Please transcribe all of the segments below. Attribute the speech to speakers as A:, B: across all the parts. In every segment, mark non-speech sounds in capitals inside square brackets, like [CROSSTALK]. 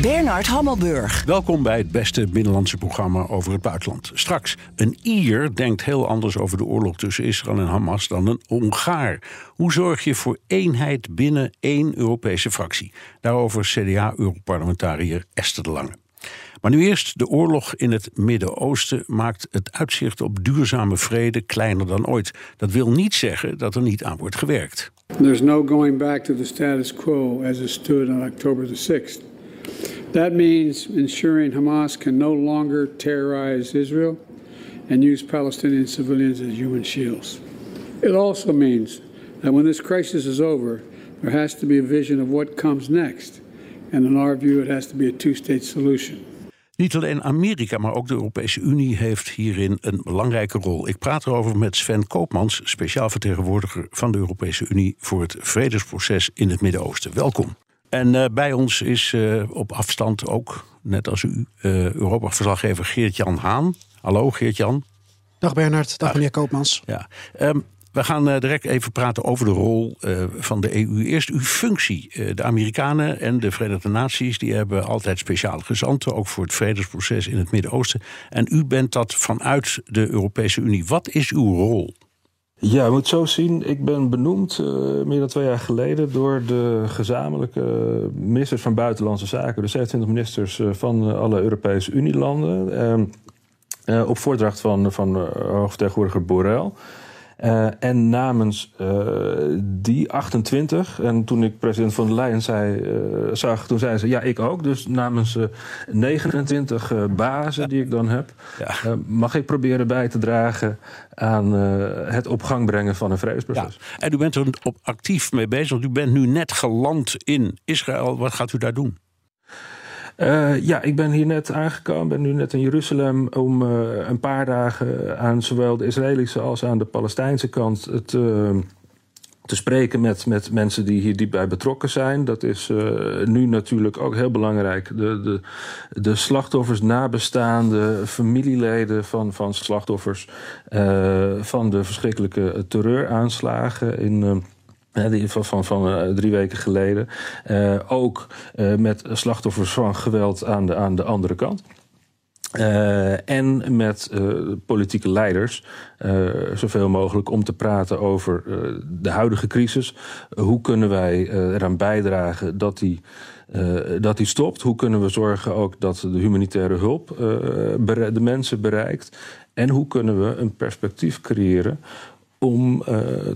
A: Bernard Hammelburg.
B: Welkom bij het beste binnenlandse programma over het buitenland. Straks, een Ier denkt heel anders over de oorlog tussen Israël en Hamas dan een Hongaar. Hoe zorg je voor eenheid binnen één Europese fractie? Daarover CDA-europarlementariër Esther de Lange. Maar nu eerst, de oorlog in het Midden-Oosten maakt het uitzicht op duurzame vrede kleiner dan ooit. Dat wil niet zeggen dat er niet aan wordt gewerkt.
C: There's no going back to the status quo as it stood on October the 6th. That means ensuring Hamas can no longer terrorize Israel and use Palestinian civilians as human shields. It also means that when this crisis is over, there has to be a vision of what comes next. And in our view, it has to be a two state solution.
B: Niet alleen Amerika, maar ook de Europese Unie heeft hierin een belangrijke rol. Ik praat erover met Sven Koopmans, speciaal vertegenwoordiger van de Europese Unie voor het vredesproces in het Midden-Oosten. Welkom. En uh, bij ons is uh, op afstand ook, net als u, uh, Europa-verslaggever Geert-Jan Haan. Hallo Geert-Jan.
D: Dag Bernard, dag meneer Koopmans.
B: Ja, um, we gaan direct even praten over de rol van de EU. Eerst uw functie. de Amerikanen en de Verenigde Naties die hebben altijd speciale gezanten, ook voor het vredesproces in het Midden-Oosten. En u bent dat vanuit de Europese Unie. Wat is uw rol?
E: Ja, je moet zo zien. Ik ben benoemd uh, meer dan twee jaar geleden door de gezamenlijke ministers van Buitenlandse Zaken, de 27 ministers uh, van alle Europese Unielanden, uh, op voordracht van, van hoogvertegenwoordiger Borrell. Uh, en namens uh, die 28, en toen ik president van der Leyen zei, uh, zag, toen zei ze ja, ik ook. Dus namens 29 bazen die ik dan heb, ja. mag ik proberen bij te dragen aan het op gang brengen van een vredesproces.
B: Ja. En u bent er op actief mee bezig. U bent nu net geland in Israël. Wat gaat u daar doen?
E: Uh, ja, ik ben hier net aangekomen, ben nu net in Jeruzalem om uh, een paar dagen aan zowel de Israëlische als aan de Palestijnse kant te, te spreken met, met mensen die hier diep bij betrokken zijn. Dat is nu natuurlijk ook heel belangrijk. De, de, de slachtoffers, nabestaanden, familieleden van, van slachtoffers van de verschrikkelijke terreuraanslagen in. Die van, van, van uh, drie weken geleden. Uh, ook uh, met slachtoffers van geweld aan de, aan de andere kant. en met politieke leiders zoveel mogelijk om te praten over de huidige crisis. hoe kunnen wij eraan bijdragen dat die, dat die stopt? Hoe kunnen we zorgen ook dat de humanitaire hulp de mensen bereikt? En hoe kunnen we een perspectief creëren om uh,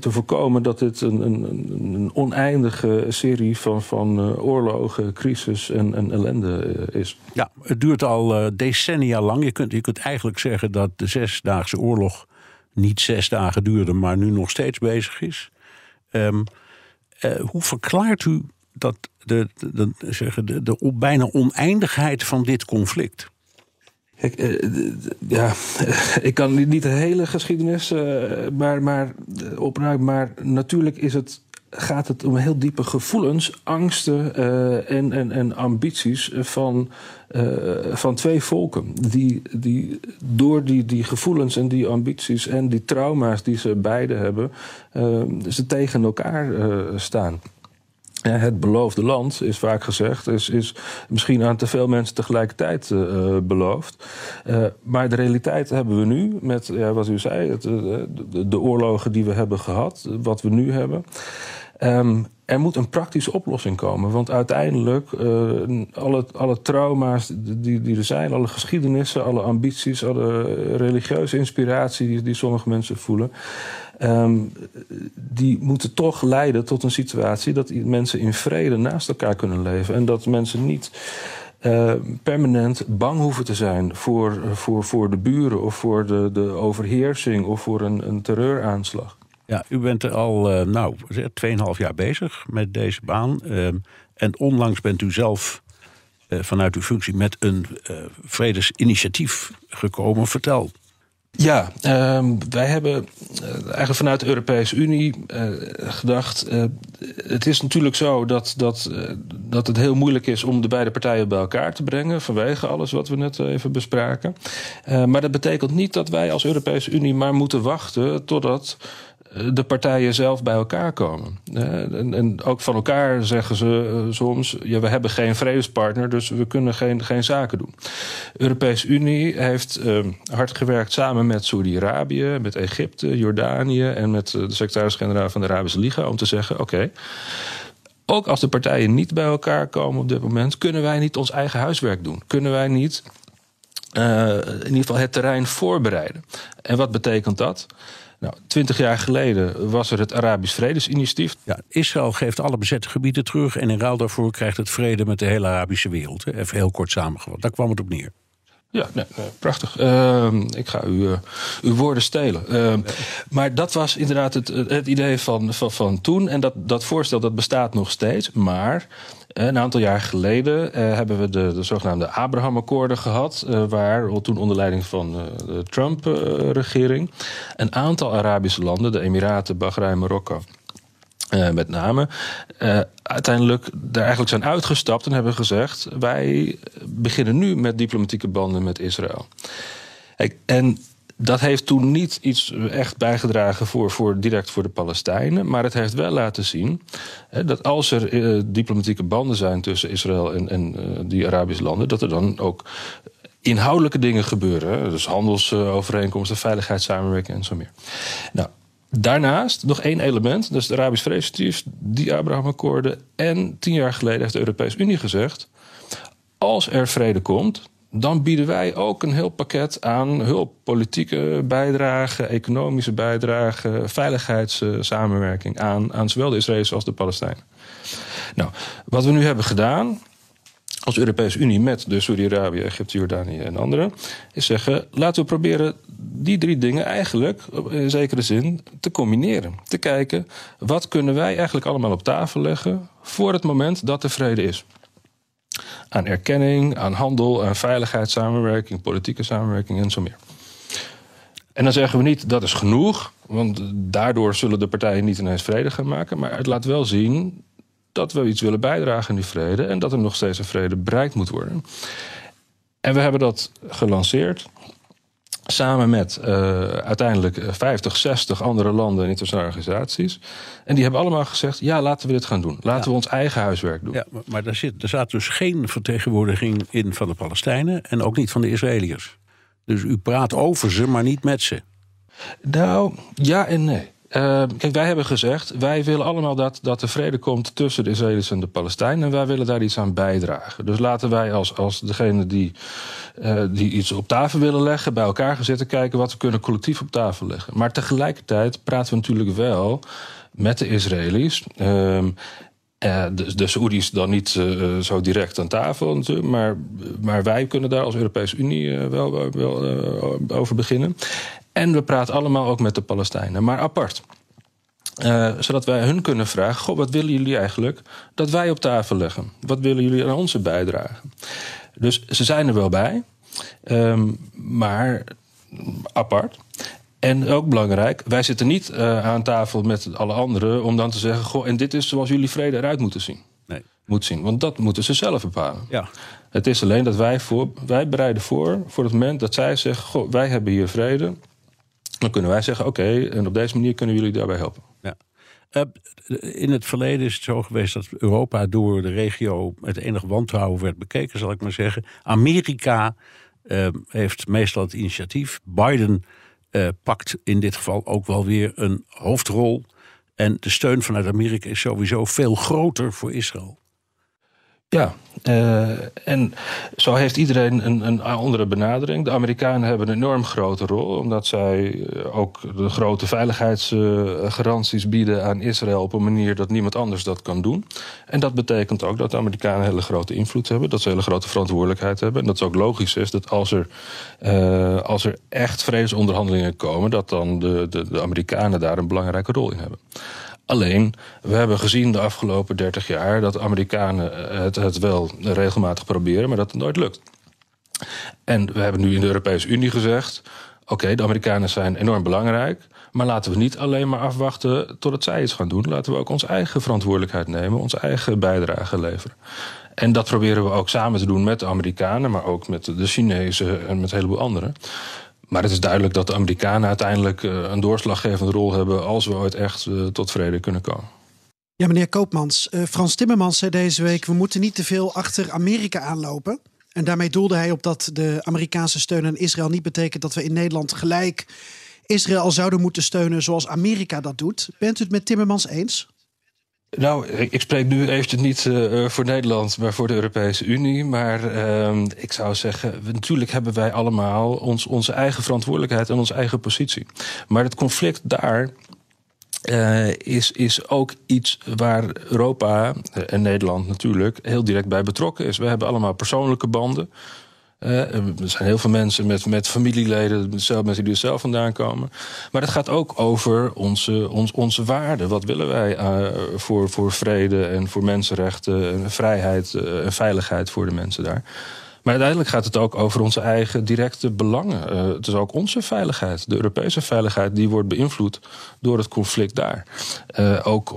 E: te voorkomen dat dit een, een, een oneindige serie van, van uh, oorlogen, crisis en, en ellende uh, is.
B: Ja, het duurt al decennia lang. Je kunt, je kunt eigenlijk zeggen dat de Zesdaagse Oorlog niet zes dagen duurde, maar nu nog steeds bezig is. Um, hoe verklaart u dat de, de, de bijna oneindigheid van dit conflict?
E: Uh, ja, [LAUGHS] ik kan niet de hele geschiedenis, uh, maar, maar opruimen. Maar natuurlijk is het, gaat het om heel diepe gevoelens, angsten uh, en, en, en ambities van, van twee volken. Die, die door die, die gevoelens en die ambities en die trauma's die ze beide hebben, ze tegen elkaar staan. Het beloofde land, is vaak gezegd, is, is misschien aan te veel mensen tegelijkertijd uh, beloofd. Uh, maar de realiteit hebben we nu met, ja, wat u zei, de, de, oorlogen die we hebben gehad, wat we nu hebben. Um, er moet een praktische oplossing komen. Want uiteindelijk, alle, alle trauma's die, die er zijn, alle geschiedenissen, alle ambities, alle religieuze inspiratie die, die sommige mensen voelen. Um, die moeten toch leiden tot een situatie dat mensen in vrede naast elkaar kunnen leven. En dat mensen niet uh, permanent bang hoeven te zijn voor, voor, voor de buren of voor de, de overheersing of voor een, een terreuraanslag.
B: Ja, u bent er al, uh, nou, 2,5 jaar bezig met deze baan. Uh, en onlangs bent u zelf uh, vanuit uw functie met een vredesinitiatief gekomen. Vertel.
E: Ja, uh, wij hebben eigenlijk vanuit de Europese Unie uh, gedacht. Uh, het is natuurlijk zo dat, dat, dat het heel moeilijk is om de beide partijen bij elkaar te brengen. vanwege alles wat we net even bespraken. maar dat betekent niet dat wij als Europese Unie maar moeten wachten totdat de partijen zelf bij elkaar komen. En, en, ook van elkaar zeggen ze eh, soms: ja, we hebben geen vredespartner, dus we kunnen geen, geen zaken doen. De Europese Unie heeft hard gewerkt samen met Saudi-Arabië, met Egypte, Jordanië en met de secretaris-generaal van de Arabische Liga om te zeggen: oké. ook als de partijen niet bij elkaar komen op dit moment, kunnen wij niet ons eigen huiswerk doen. Kunnen wij niet in ieder geval het terrein voorbereiden. En wat betekent dat? Nou, twintig jaar geleden was er het Arabisch Vredesinitiatief.
B: Ja, Israël geeft alle bezette gebieden terug en in ruil daarvoor krijgt het vrede met de hele Arabische wereld. Even heel kort samengevat. Daar kwam het op neer.
E: Ja, nee, nee, prachtig. Uh, ik ga u, uh, uw woorden stelen. Uh, maar dat was inderdaad het, het idee van, van, van toen. En dat, dat voorstel dat bestaat nog steeds. Maar een aantal jaar geleden uh, hebben we de, de zogenaamde Abraham-akkoorden gehad. Uh, waar toen onder leiding van de Trump-regering een aantal Arabische landen, de Emiraten, Bahrein, Marokko. met name, uiteindelijk daar eigenlijk zijn uitgestapt en hebben gezegd: wij beginnen nu met diplomatieke banden met Israël. En dat heeft toen niet iets echt bijgedragen voor, voor, direct voor de Palestijnen. Maar het heeft wel laten zien hè, dat als er uh, diplomatieke banden zijn tussen Israël en, en uh, die Arabische landen, dat er dan ook inhoudelijke dingen gebeuren. Dus handelsovereenkomsten, veiligheidssamenwerking en zo meer. Nou, Daarnaast nog één element, dat is het Arabisch Vredestief, die Abraham-akkoorden. En tien jaar geleden heeft de Europese Unie gezegd: als er vrede komt, dan bieden wij ook een heel pakket aan hulp. Politieke bijdrage, economische bijdrage, veiligheidssamenwerking aan, aan zowel de Israëli's als de Palestijnen. Nou, wat we nu hebben gedaan als Europese Unie met de Saudi-Arabië, Egypte, Jordanië en anderen, is zeggen: laten we proberen die drie dingen eigenlijk in zekere zin te combineren. Te kijken wat kunnen wij eigenlijk allemaal op tafel leggen voor het moment dat er vrede is aan erkenning, aan handel, aan veiligheidssamenwerking, politieke samenwerking en zo meer. En dan zeggen we niet dat is genoeg, want daardoor zullen de partijen niet ineens vrede gaan maken. Maar het laat wel zien dat we iets willen bijdragen aan die vrede en dat er nog steeds een vrede bereikt moet worden. En we hebben dat gelanceerd Samen met uh, uiteindelijk 50, 60 andere landen en internationale organisaties. En die hebben allemaal gezegd: ja, laten we dit gaan doen. Laten we ons eigen huiswerk doen.
B: Ja, maar, maar daar, zit, er zat dus geen vertegenwoordiging in van de Palestijnen en ook niet van de Israëliërs. Dus u praat over ze, maar niet met ze.
E: Nou, ja en nee. Uh, kijk, wij hebben gezegd, wij willen allemaal dat, dat er vrede komt tussen de Israëli's en de Palestijnen. En wij willen daar iets aan bijdragen. Dus laten wij als, als degene die, uh, die iets op tafel willen leggen, bij elkaar gaan zitten kijken wat we kunnen collectief op tafel leggen. Maar tegelijkertijd praten we natuurlijk wel met de Israëli's. Uh, de, de Saoedi's dan niet uh, zo direct aan tafel, maar, maar wij kunnen daar als Europese Unie wel, wel over beginnen. En we praten allemaal ook met de Palestijnen, maar apart. Uh, zodat wij hun kunnen vragen: Goh, wat willen jullie eigenlijk dat wij op tafel leggen? Wat willen jullie aan onze bijdragen? Dus ze zijn er wel bij, um, maar apart. En ook belangrijk, wij zitten niet uh, aan tafel met alle anderen om dan te zeggen: Goh, en dit is zoals jullie vrede eruit moeten zien. Nee. Moet zien, want dat moeten ze zelf bepalen. Ja. Het is alleen dat wij, voor, wij bereiden voor voor het moment dat zij zeggen: Goh, wij hebben hier vrede. Dan kunnen wij zeggen: oké, en op deze manier kunnen jullie daarbij helpen. Ja.
B: Uh, in het verleden is het zo geweest dat Europa door de regio met enig wantrouwen werd bekeken, zal ik maar zeggen. Amerika uh, heeft meestal het initiatief. Biden uh, pakt in dit geval ook wel weer een hoofdrol. En de steun vanuit Amerika is sowieso veel groter voor Israël.
E: Ja, uh, en zo heeft iedereen een, een, andere benadering. De Amerikanen hebben een enorm grote rol, omdat zij eh, ook de grote veiligheidsgaranties bieden aan Israël op een manier dat niemand anders dat kan doen. En dat betekent ook dat de Amerikanen hele grote invloed hebben, dat ze hele grote verantwoordelijkheid hebben. En dat het ook logisch is dat als er, als er echt vredesonderhandelingen komen, dat dan de, de Amerikanen daar een belangrijke rol in hebben. Alleen, we hebben gezien de afgelopen 30 jaar dat Amerikanen het, het wel regelmatig proberen, maar dat het nooit lukt. En we hebben nu in de Europese Unie gezegd: oké, de Amerikanen zijn enorm belangrijk. Maar laten we niet alleen maar afwachten totdat zij iets gaan doen. Laten we ook onze eigen verantwoordelijkheid nemen, onze eigen bijdrage leveren. En dat proberen we ook samen te doen met de Amerikanen, maar ook met de Chinezen en met een heleboel anderen. Maar het is duidelijk dat de Amerikanen uiteindelijk eh, een doorslaggevende rol hebben als we ooit echt eh, tot vrede kunnen komen.
D: Ja, meneer Koopmans. Uh, Frans Timmermans zei deze week: we moeten niet te veel achter Amerika aanlopen. En daarmee doelde hij op dat de Amerikaanse steun aan Israël niet betekent dat we in Nederland gelijk Israël zouden moeten steunen zoals Amerika dat doet. Bent u het met Timmermans eens?
E: Nou, ik spreek nu eventjes niet uh, voor Nederland, maar voor de Europese Unie. Maar uh, ik zou zeggen, natuurlijk hebben wij allemaal ons, onze eigen verantwoordelijkheid en onze eigen positie. Maar het conflict daar uh, is, is ook iets waar Europa en Nederland natuurlijk heel direct bij betrokken is. We hebben allemaal persoonlijke banden. Er zijn heel veel mensen met, met familieleden, mensen die er zelf vandaan komen. Maar het gaat ook over onze, ons, onze waarden. Wat willen wij uh, voor, voor vrede en voor mensenrechten, en vrijheid uh, en veiligheid voor de mensen daar? Maar uiteindelijk gaat het ook over onze eigen directe belangen. Uh, het is ook onze veiligheid, de Europese veiligheid, die wordt beïnvloed door het conflict daar. Uh, ook,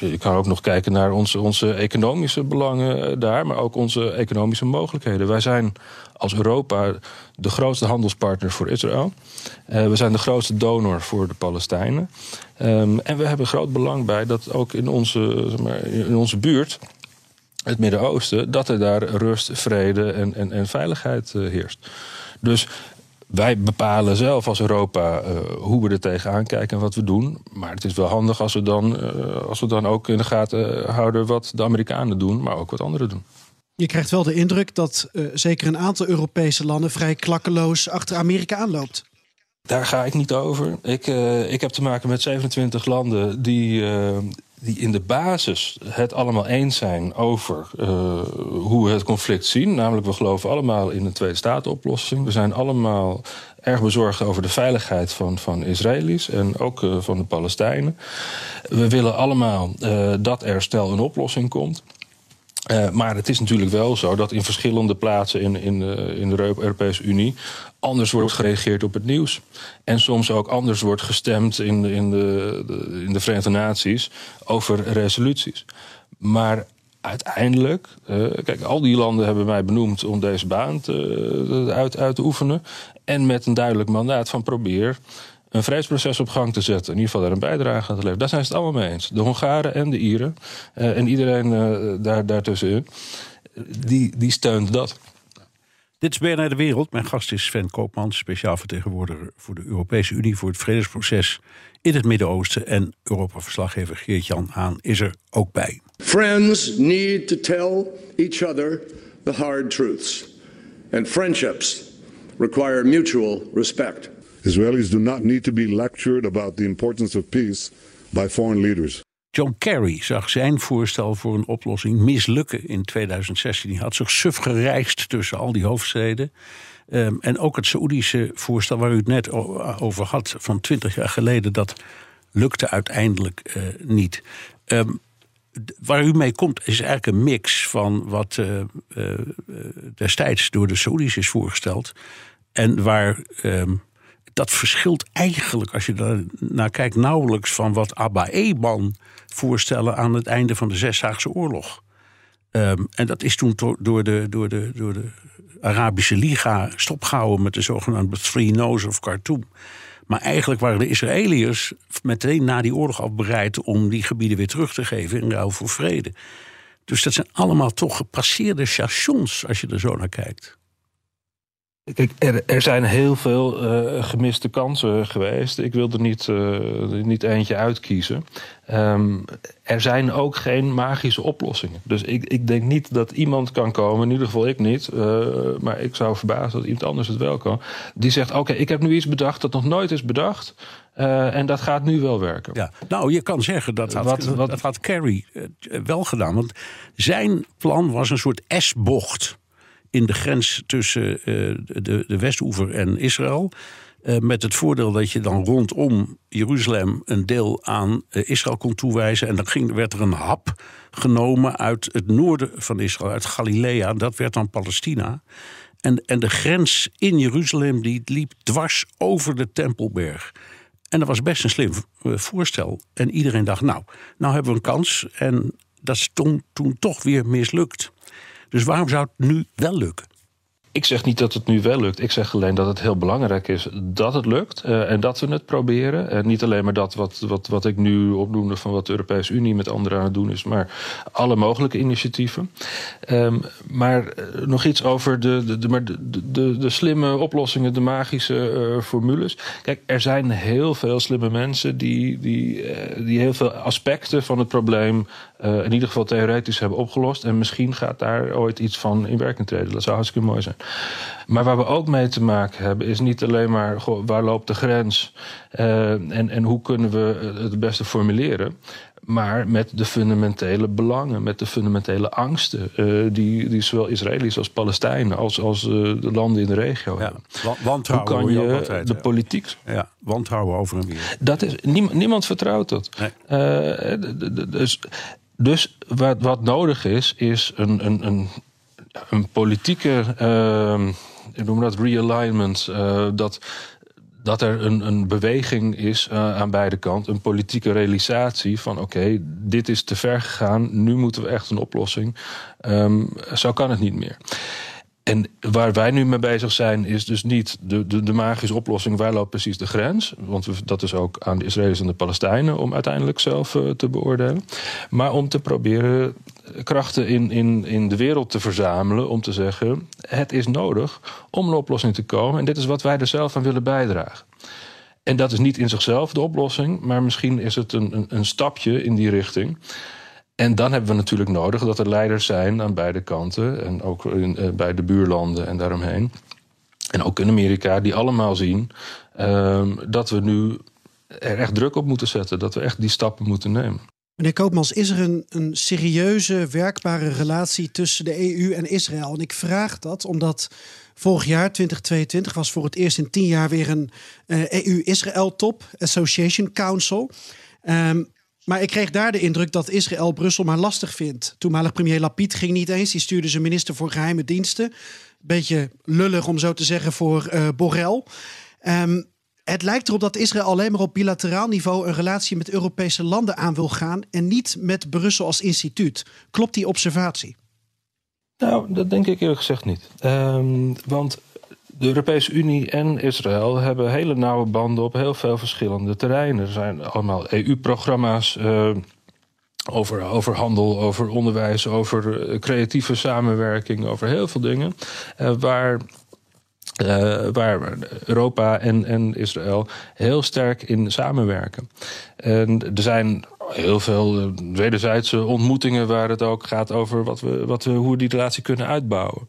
E: je kan ook nog kijken naar onze, onze economische belangen daar, maar ook onze economische mogelijkheden. Wij zijn als Europa de grootste handelspartner voor Israël. We zijn de grootste donor voor de Palestijnen. Um, en we hebben groot belang bij dat ook in onze, zeg maar, in onze buurt het Midden-Oosten, dat er daar rust, vrede en, en, en veiligheid uh, heerst. Dus wij bepalen zelf als Europa uh, hoe we er tegenaan kijken en wat we doen. Maar het is wel handig als we dan, uh, als we dan ook in de gaten houden wat de Amerikanen doen, maar ook wat anderen doen.
D: Je krijgt wel de indruk dat uh, zeker een aantal Europese landen vrij klakkeloos achter Amerika aanloopt.
E: Daar ga ik niet over. Ik, ik heb te maken met 27 landen die, die in de basis het allemaal eens zijn over hoe we het conflict zien. Namelijk, we geloven allemaal in een twee-staten-oplossing. We zijn allemaal erg bezorgd over de veiligheid van, van Israëli's en ook van de Palestijnen. We willen allemaal dat er stel een oplossing komt. Uh, maar het is natuurlijk wel zo dat in verschillende plaatsen in, in, uh, in de Europese Unie anders wordt gereageerd op het nieuws. En soms ook anders wordt gestemd in, in, de, in de Verenigde Naties over resoluties. Maar uiteindelijk, uh, kijk, al die landen hebben mij benoemd om deze baan te, uit, uit te oefenen. En met een duidelijk mandaat van probeer een vredesproces op gang te zetten. In ieder geval daar een bijdrage aan te leveren. Daar zijn ze het allemaal mee eens. De Hongaren en de Ieren. Uh, en iedereen uh, daar, daartussenin. Die, die steunt dat.
B: Dit is BNR De Wereld. Mijn gast is Sven Koopmans, speciaal vertegenwoordiger voor de Europese Unie voor het vredesproces in het Midden-Oosten. En Europa-verslaggever Geert-Jan Haan is er ook bij.
F: Friends need to tell each other the hard truths. And friendships require mutual respect.
G: Israelis do not need to be lectured about the importance of peace by foreign leaders.
B: John Kerry zag zijn voorstel voor een oplossing mislukken in 2016. Hij had zich suf gereisd tussen al die hoofdsteden. Um, en ook het Saoedische voorstel waar u het net over had van 20 jaar geleden, dat lukte uiteindelijk uh, niet. Um, waar u mee komt is eigenlijk een mix van wat uh, uh, destijds door de Saoedi's is voorgesteld. En waar um, dat verschilt eigenlijk, als je daar naar kijkt, nauwelijks van wat Abba Eban voorstellen aan het einde van de Zesdaagse Oorlog. Um, en dat is toen door de, door de, door de Arabische Liga stopgehouden met de zogenaamde Three No's of Khartoum. Maar eigenlijk waren de Israëliërs meteen na die oorlog al bereid om die gebieden weer terug te geven in ruil voor vrede. Dus dat zijn allemaal toch gepasseerde stations als je er zo naar kijkt.
E: Kijk, er, er zijn heel veel uh, gemiste kansen geweest. Ik wil er niet, uh, niet eentje uitkiezen. Um, er zijn ook geen magische oplossingen. Dus ik, ik denk niet dat iemand kan komen, in ieder geval ik niet. Uh, maar ik zou verbazen dat iemand anders het wel kan. Die zegt: Oké, ik heb nu iets bedacht dat nog nooit is bedacht. en dat gaat nu wel werken.
B: Ja, nou, je kan zeggen dat had, wat, wat, dat had Kerry wel gedaan. Want zijn plan was een soort S-bocht in de grens tussen uh, de, de Westoever en Israël. Uh, met het voordeel dat je dan rondom Jeruzalem een deel aan uh, Israël kon toewijzen. En dan ging, werd er een hap genomen uit het noorden van Israël, uit Galilea. Dat werd dan Palestina. En, en de grens in Jeruzalem die liep dwars over de Tempelberg. En dat was best een slim voorstel. En iedereen dacht, nou, nou hebben we een kans. En dat is toen, toen toch weer mislukt. Dus waarom zou het nu wel lukken?
E: Ik zeg niet dat het nu wel lukt. Ik zeg alleen dat het heel belangrijk is dat het lukt. Uh, en dat we het proberen. En niet alleen maar dat wat, wat, wat ik nu opnoemde van wat de Europese Unie met anderen aan het doen is. Maar alle mogelijke initiatieven. Um, maar uh, nog iets over de, de, de, de, de, de slimme oplossingen, de magische uh, formules. Kijk, er zijn heel veel slimme mensen die, die, die heel veel aspecten van het probleem in ieder geval theoretisch hebben opgelost. En misschien gaat daar ooit iets van in werking treden. Dat zou hartstikke mooi zijn. Maar waar we ook mee te maken hebben, is niet alleen maar goh, waar loopt de grens uh, en, en hoe kunnen we het het beste formuleren. Maar met de fundamentele belangen, met de fundamentele angsten. Uh, die, die zowel Israëli's als Palestijnen als, als uh, de landen in de regio
B: ja,
E: hebben.
B: Wantrouwen
E: Hoe kan je
B: altijd,
E: de
B: ja.
E: politiek.
B: Ja, wantrouwen over en weer.
E: Dat is, niemand, niemand vertrouwt dat.
B: Nee.
E: dus dus wat, wat nodig is, is een, een, een een politieke, uh, ik noem dat realignment, uh, dat, dat er een, een beweging is uh, aan beide kanten, een politieke realisatie van oké, dit is te ver gegaan, nu moeten we echt een oplossing. Um, zo kan het niet meer. En waar wij nu mee bezig zijn, is dus niet de, de, de magische oplossing. Waar loopt precies de grens? Want we, dat is ook aan de Israëli's en de Palestijnen om uiteindelijk zelf uh, te beoordelen. Maar om te proberen krachten in, in, in de wereld te verzamelen. Om te zeggen: het is nodig om een oplossing te komen. En dit is wat wij er zelf aan willen bijdragen. En dat is niet in zichzelf de oplossing, maar misschien is het een, een, een stapje in die richting. En dan hebben we natuurlijk nodig dat er leiders zijn aan beide kanten. En ook in, uh, bij de buurlanden en daaromheen. En ook in Amerika, die allemaal zien uh, dat we nu er echt druk op moeten zetten. Dat we echt die stappen moeten nemen.
D: Meneer Koopmans, is er een, een serieuze, werkbare relatie tussen de EU en Israël? En ik vraag dat omdat vorig jaar, 2022, was voor het eerst in tien jaar weer een EU-Israël-top, Association Council. Um, maar ik kreeg daar de indruk dat Israël Brussel maar lastig vindt. Toenmalig premier Lapid ging niet eens. Die stuurde zijn minister voor geheime diensten. Beetje lullig om zo te zeggen voor uh, Borrell. Um, het lijkt erop dat Israël alleen maar op bilateraal niveau een relatie met Europese landen aan wil gaan en niet met Brussel als instituut. Klopt die observatie?
E: Nou, dat denk ik eerlijk gezegd niet. Um, want de Europese Unie en Israël hebben hele nauwe banden op heel veel verschillende terreinen. Er zijn allemaal EU-programma's. Uh, over, over handel, over onderwijs, over uh, creatieve samenwerking, over heel veel dingen. Uh, waar uh, waar Europa en, en Israël heel sterk in samenwerken. En er zijn heel veel wederzijdse ontmoetingen waar het ook gaat over wat we, wat we, hoe we die relatie kunnen uitbouwen.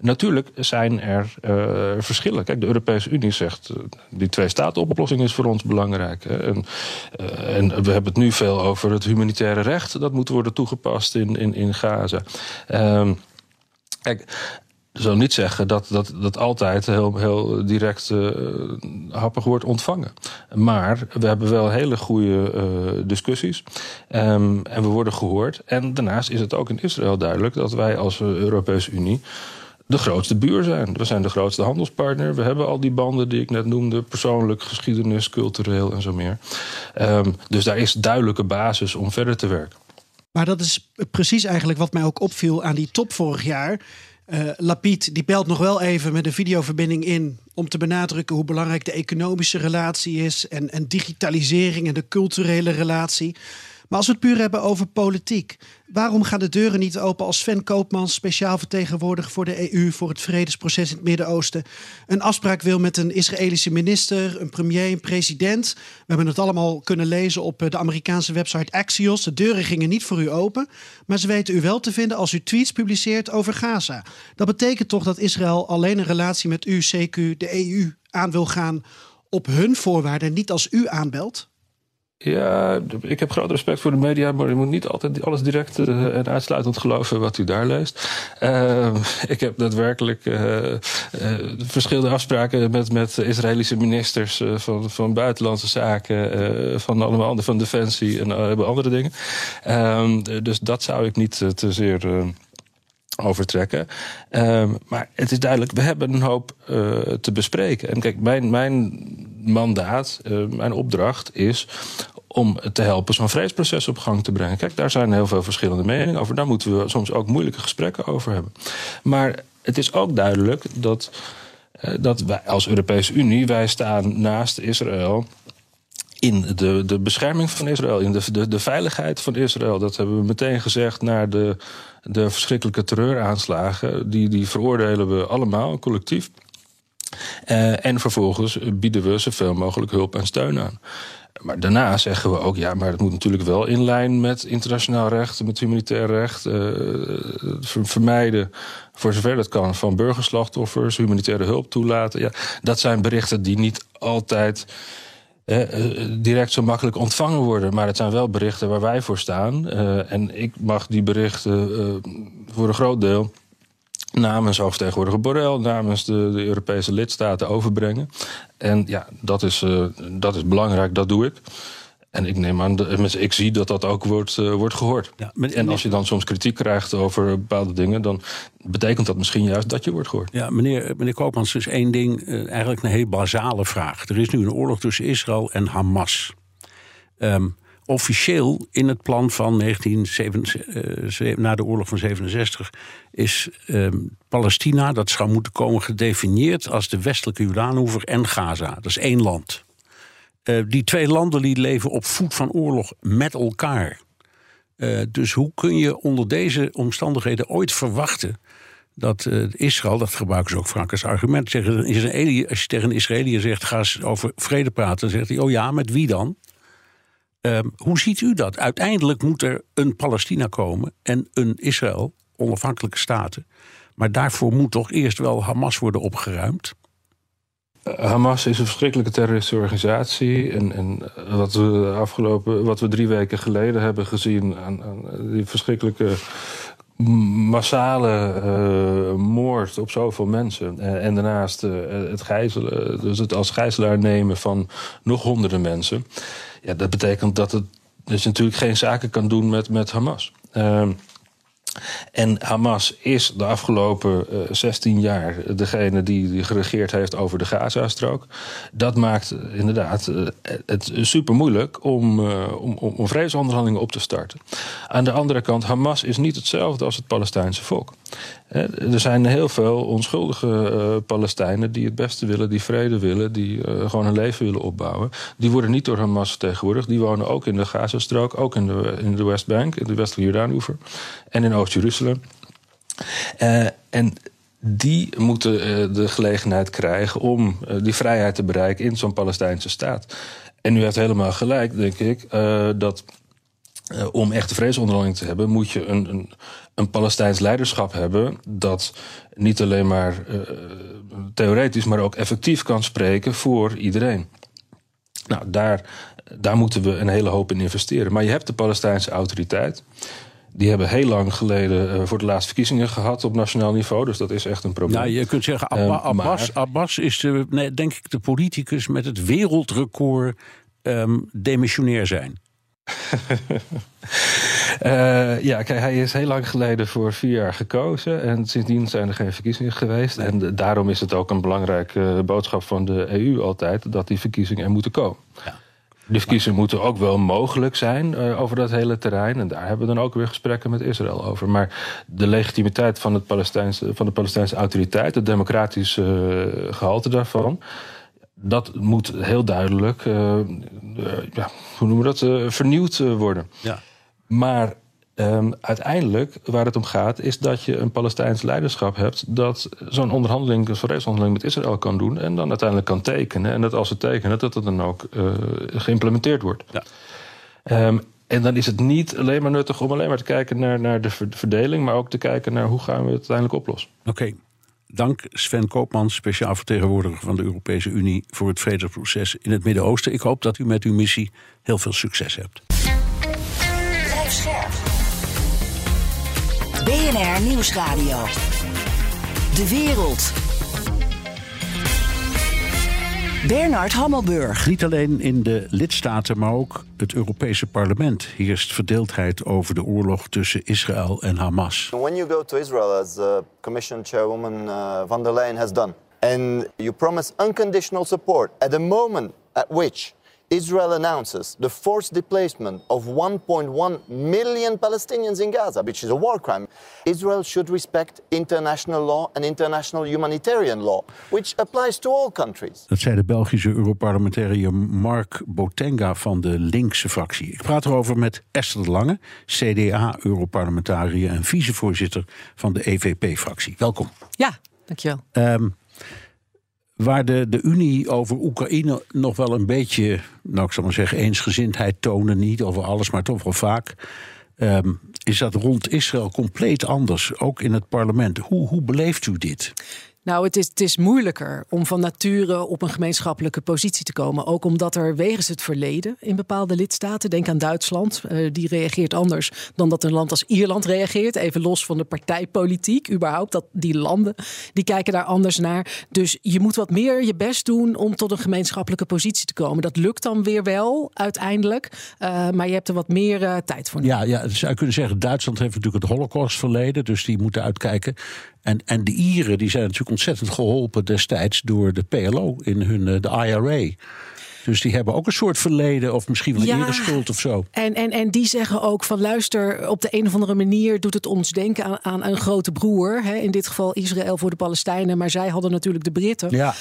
E: Natuurlijk zijn er uh, verschillen. Kijk, de Europese Unie zegt die twee-staten-oplossing is voor ons belangrijk. En, en, we hebben het nu veel over het humanitaire recht. Dat moet worden toegepast in, in, in Gaza. Um, kijk, zou niet zeggen dat dat, dat altijd heel, heel direct uh, happig wordt ontvangen. Maar we hebben wel hele goede uh, discussies. Um, en we worden gehoord. En daarnaast is het ook in Israël duidelijk dat wij als Europese Unie de grootste buur zijn. We zijn de grootste handelspartner. We hebben al die banden die ik net noemde, persoonlijk, geschiedenis, cultureel en zo meer. Um, dus daar is duidelijke basis om verder te werken.
D: Maar dat is precies eigenlijk wat mij ook opviel aan die top vorig jaar. Uh, Lapid die belt nog wel even met een videoverbinding in om te benadrukken hoe belangrijk de economische relatie is en, en digitalisering en de culturele relatie. Maar als we het puur hebben over politiek, waarom gaan de deuren niet open als Sven Koopmans, speciaal vertegenwoordiger voor de EU, voor het vredesproces in het Midden-Oosten, een afspraak wil met een Israëlische minister, een premier, een president? We hebben het allemaal kunnen lezen op de Amerikaanse website Axios. De deuren gingen niet voor u open, maar ze weten u wel te vinden als u tweets publiceert over Gaza. Dat betekent toch dat Israël alleen een relatie met u, CQ, de EU, aan wil gaan op hun voorwaarden, niet als u aanbelt?
E: Ja, ik heb groot respect voor de media, maar je moet niet altijd alles direct uh, en uitsluitend geloven wat u daar leest. Uh, [LAUGHS] ik heb daadwerkelijk uh, verschillende afspraken met, met Israëlische ministers van, van buitenlandse zaken, van allemaal van defensie en andere dingen. Ehm, dus dat zou ik niet te zeer overtrekken. Um, maar het is duidelijk, we hebben een hoop uh, te bespreken. En kijk, mijn, mijn mandaat, uh, mijn opdracht is om te helpen zo'n vredesproces op gang te brengen. Kijk, daar zijn heel veel verschillende meningen over. Daar moeten we soms ook moeilijke gesprekken over hebben. Maar het is ook duidelijk dat, uh, dat wij als Europese Unie, wij staan naast Israël in de, de bescherming van Israël, in de, de, de veiligheid van Israël. Dat hebben we meteen gezegd naar de, de verschrikkelijke terreuraanslagen. Die, die veroordelen we allemaal, collectief. Uh, en vervolgens bieden we zoveel mogelijk hulp en steun aan. Maar daarna zeggen we ook, ja, maar het moet natuurlijk wel in lijn met internationaal recht, met humanitair recht. Uh, vermijden, voor zover dat kan, van burgerslachtoffers, humanitaire hulp toelaten. Ja, dat zijn berichten die niet altijd eh, direct zo makkelijk ontvangen worden. Maar het zijn wel berichten waar wij voor staan. Uh, en ik mag die berichten uh, voor een groot deel namens hoofdvertegenwoordiger Borrell, namens de, de, Europese lidstaten overbrengen. En ja, dat is, dat is belangrijk, dat doe ik. En ik neem aan, ik zie dat dat ook wordt, uh, wordt gehoord. Ja, en als je dan soms kritiek krijgt over bepaalde dingen, dan betekent dat misschien juist dat je wordt gehoord.
B: Ja, meneer, meneer Koopmans, is één ding, uh, eigenlijk een heel basale vraag. Er is nu een oorlog tussen Israël en Hamas. Um, officieel in het plan van 1967, uh, na de oorlog van 67 is um, Palestina, dat zou moeten komen, gedefinieerd als de westelijke Jordaanhoever en Gaza. Dat is één land. Uh, die twee landen die leven op voet van oorlog met elkaar. Uh, dus hoe kun je onder deze omstandigheden ooit verwachten dat uh, Israël, dat gebruiken ze ook vaak als argument, zeggen, als je tegen een Israëliër zegt, ga eens over vrede praten, dan zegt hij, oh ja, met wie dan? hoe ziet u dat? Uiteindelijk moet er een Palestina komen en een Israël, onafhankelijke staten. Maar daarvoor moet toch eerst wel Hamas worden opgeruimd?
E: Hamas is een verschrikkelijke terroristische organisatie. En, en wat, we afgelopen, wat we drie weken geleden hebben gezien aan, aan die verschrikkelijke massale uh, moord op zoveel mensen. Uh, en daarnaast uh, het gijzelen, dus het als gijzelaar nemen van nog honderden mensen. Ja, dat betekent dat het dus natuurlijk geen zaken kan doen met, met Hamas. En Hamas is de afgelopen uh, 16 jaar degene die, geregeerd heeft over de Gazastrook. Dat maakt inderdaad uh, het super moeilijk om, om, om vredesonderhandelingen op te starten. Aan de andere kant, Hamas is niet hetzelfde als het Palestijnse volk. Er zijn heel veel onschuldige uh, Palestijnen die het beste willen, die vrede willen, die uh, gewoon een leven willen opbouwen. Die worden niet door Hamas vertegenwoordigd. Die wonen ook in de Gazastrook, ook in de, in de Westbank, in de westelijke Jordaanoever en in Oost-Jeruzalem. Uh, en die moeten de gelegenheid krijgen om die vrijheid te bereiken in zo'n Palestijnse staat. En u heeft helemaal gelijk, denk ik, dat uh, om echte vredesonderhandeling te hebben, moet je een, een, een Palestijns leiderschap hebben dat niet alleen maar uh, theoretisch, maar ook effectief kan spreken voor iedereen. Nou, daar, daar moeten we een hele hoop in investeren. Maar je hebt de Palestijnse autoriteit. Die hebben heel lang geleden uh, voor de laatste verkiezingen gehad op nationaal niveau. Dus dat is echt een probleem.
B: Ja, je kunt zeggen, Abba, Abbas, maar... Abbas is de, nee, denk ik de politicus met het wereldrecord um, demissionair zijn.
E: Uh, [LAUGHS] ja, kijk, hij is heel lang geleden voor vier jaar gekozen. En sindsdien zijn er geen verkiezingen geweest. Nee. En daarom is het ook een belangrijke boodschap van de EU altijd... dat die verkiezingen er moeten komen. Ja. Die verkiezingen maar... moeten ook wel mogelijk zijn uh, over dat hele terrein. En daar hebben we dan ook weer gesprekken met Israël over. Maar de legitimiteit van, het Palestijnse, van de Palestijnse autoriteit... het democratische uh, gehalte daarvan dat moet heel duidelijk, uh, ja, hoe noemen we dat, uh, vernieuwd worden.
B: Ja.
E: Maar um, uiteindelijk, waar het om gaat, is dat je een Palestijns leiderschap hebt dat zo'n onderhandeling, zo'n vredesonderhandeling met Israël kan doen en dan uiteindelijk kan tekenen. En dat als ze tekenen, dat het dan ook geïmplementeerd wordt.
B: Ja.
E: Um, en dan is het niet alleen maar nuttig om alleen maar te kijken naar, naar de verdeling, maar ook te kijken naar hoe gaan we het uiteindelijk oplossen.
B: Oké. Dank Sven Koopmans, speciaal vertegenwoordiger van de Europese Unie voor het vredesproces in het Midden-Oosten. Ik hoop dat u met uw missie heel veel succes hebt.
A: BNR Nieuwsradio. De wereld. Bernard Hammelburg.
B: Niet alleen in de lidstaten, maar ook het Europese parlement heerst verdeeldheid over de oorlog tussen Israël en Hamas.
H: When you go to Israel, as uh, Commission Chairwoman uh, van der Leyen has done, and you promise unconditional support at the moment at which Israel announces the forced displacement of 1.1 million Palestinians in Gaza, which is a war crime. Israel should respect international law and international humanitarian law, which applies to all countries.
B: Dat zei de Belgische Europarlementariër Mark Botenga van de linkse fractie. Ik praat erover met Esther de Lange, CDA-Europarlementariër en vicevoorzitter van de EVP-fractie. Welkom.
I: Ja, dankjewel.
B: Um, waar de, de Unie over Oekraïne nog wel een beetje, nou ik zal maar zeggen, eensgezindheid tonen, niet over alles, maar toch wel vaak. Um, is dat rond Israël compleet anders, ook in het parlement. Hoe, hoe beleeft u dit?
I: Nou, het is, het is moeilijker om van nature op een gemeenschappelijke positie te komen. Ook omdat er wegens het verleden in bepaalde lidstaten, denk aan Duitsland, uh, die reageert anders dan dat een land als Ierland reageert. Even los van de partijpolitiek, überhaupt. Dat die landen die kijken daar anders naar. Dus je moet wat meer je best doen om tot een gemeenschappelijke positie te komen. Dat lukt dan weer wel uiteindelijk, uh, maar je hebt er wat meer uh, tijd voor.
B: Ja, ja, zou je kunnen zeggen, Duitsland heeft natuurlijk het Holocaust verleden, dus die moeten uitkijken. En, en de Ieren die zijn natuurlijk ontzettend geholpen destijds door de PLO in hun de IRA. Dus die hebben ook een soort verleden of misschien wel
I: Ja.
B: een schuld of zo.
I: En, en, en die zeggen ook van luister, op de een of andere manier doet het ons denken aan, aan een grote broer. Hè? In dit geval Israël voor de Palestijnen, maar zij hadden natuurlijk de Britten.
B: Ja.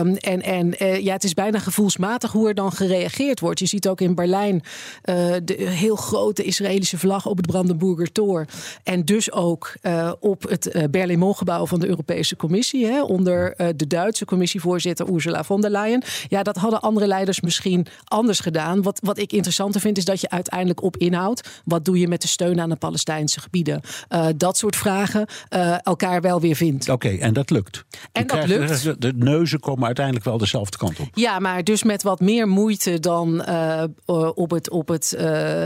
I: Um, en en uh, ja, het is bijna gevoelsmatig hoe er dan gereageerd wordt. Je ziet ook in Berlijn uh, de heel grote Israëlische vlag op het Brandenburger Tor. En dus ook uh, op het Berlaymont-gebouw van de Europese Commissie. Hè? Onder de Duitse commissievoorzitter Ursula von der Leyen. Ja, dat hadden andere leiders misschien anders gedaan. Wat, wat ik interessanter vind, is dat je uiteindelijk op inhoud. Wat doe je met de steun aan de Palestijnse gebieden? Uh, dat soort vragen uh, elkaar wel weer vindt.
B: Oké, okay, en dat lukt.
I: En dat lukt.
B: De neuzen komen uiteindelijk wel dezelfde kant op.
I: Ja, maar dus met wat meer moeite dan uh, op, het, op, het,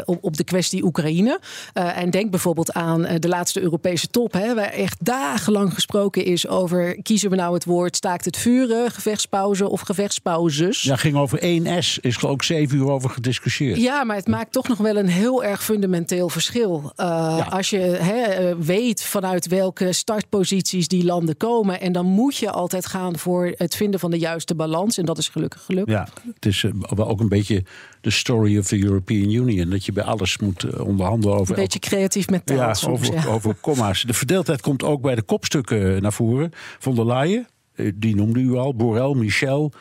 I: op, op de kwestie Oekraïne. en denk bijvoorbeeld aan de laatste Europese top, hè, waar echt dagenlang gesproken is over kiezen we nou het woord staakt het vuren, gevechtspauze of gevechtspauzes.
B: Ja, ging over 1S is er ook zeven uur over gediscussieerd.
I: Ja, maar het maakt toch nog wel een heel erg fundamenteel verschil. Uh, ja. Als je he, weet vanuit welke startposities die landen komen. En dan moet je altijd gaan voor het vinden van de juiste balans. En dat is gelukkig gelukt.
B: Ja, het is uh, wel ook een beetje de story of the European Union. Dat je bij alles moet onderhandelen over.
I: Een beetje creatief met taal.
B: Ja,
I: soms,
B: over,
I: ja.
B: over komma's. De verdeeldheid komt ook bij de kopstukken naar voren. Von der Leyen, die noemde u al. Borrell, Michel.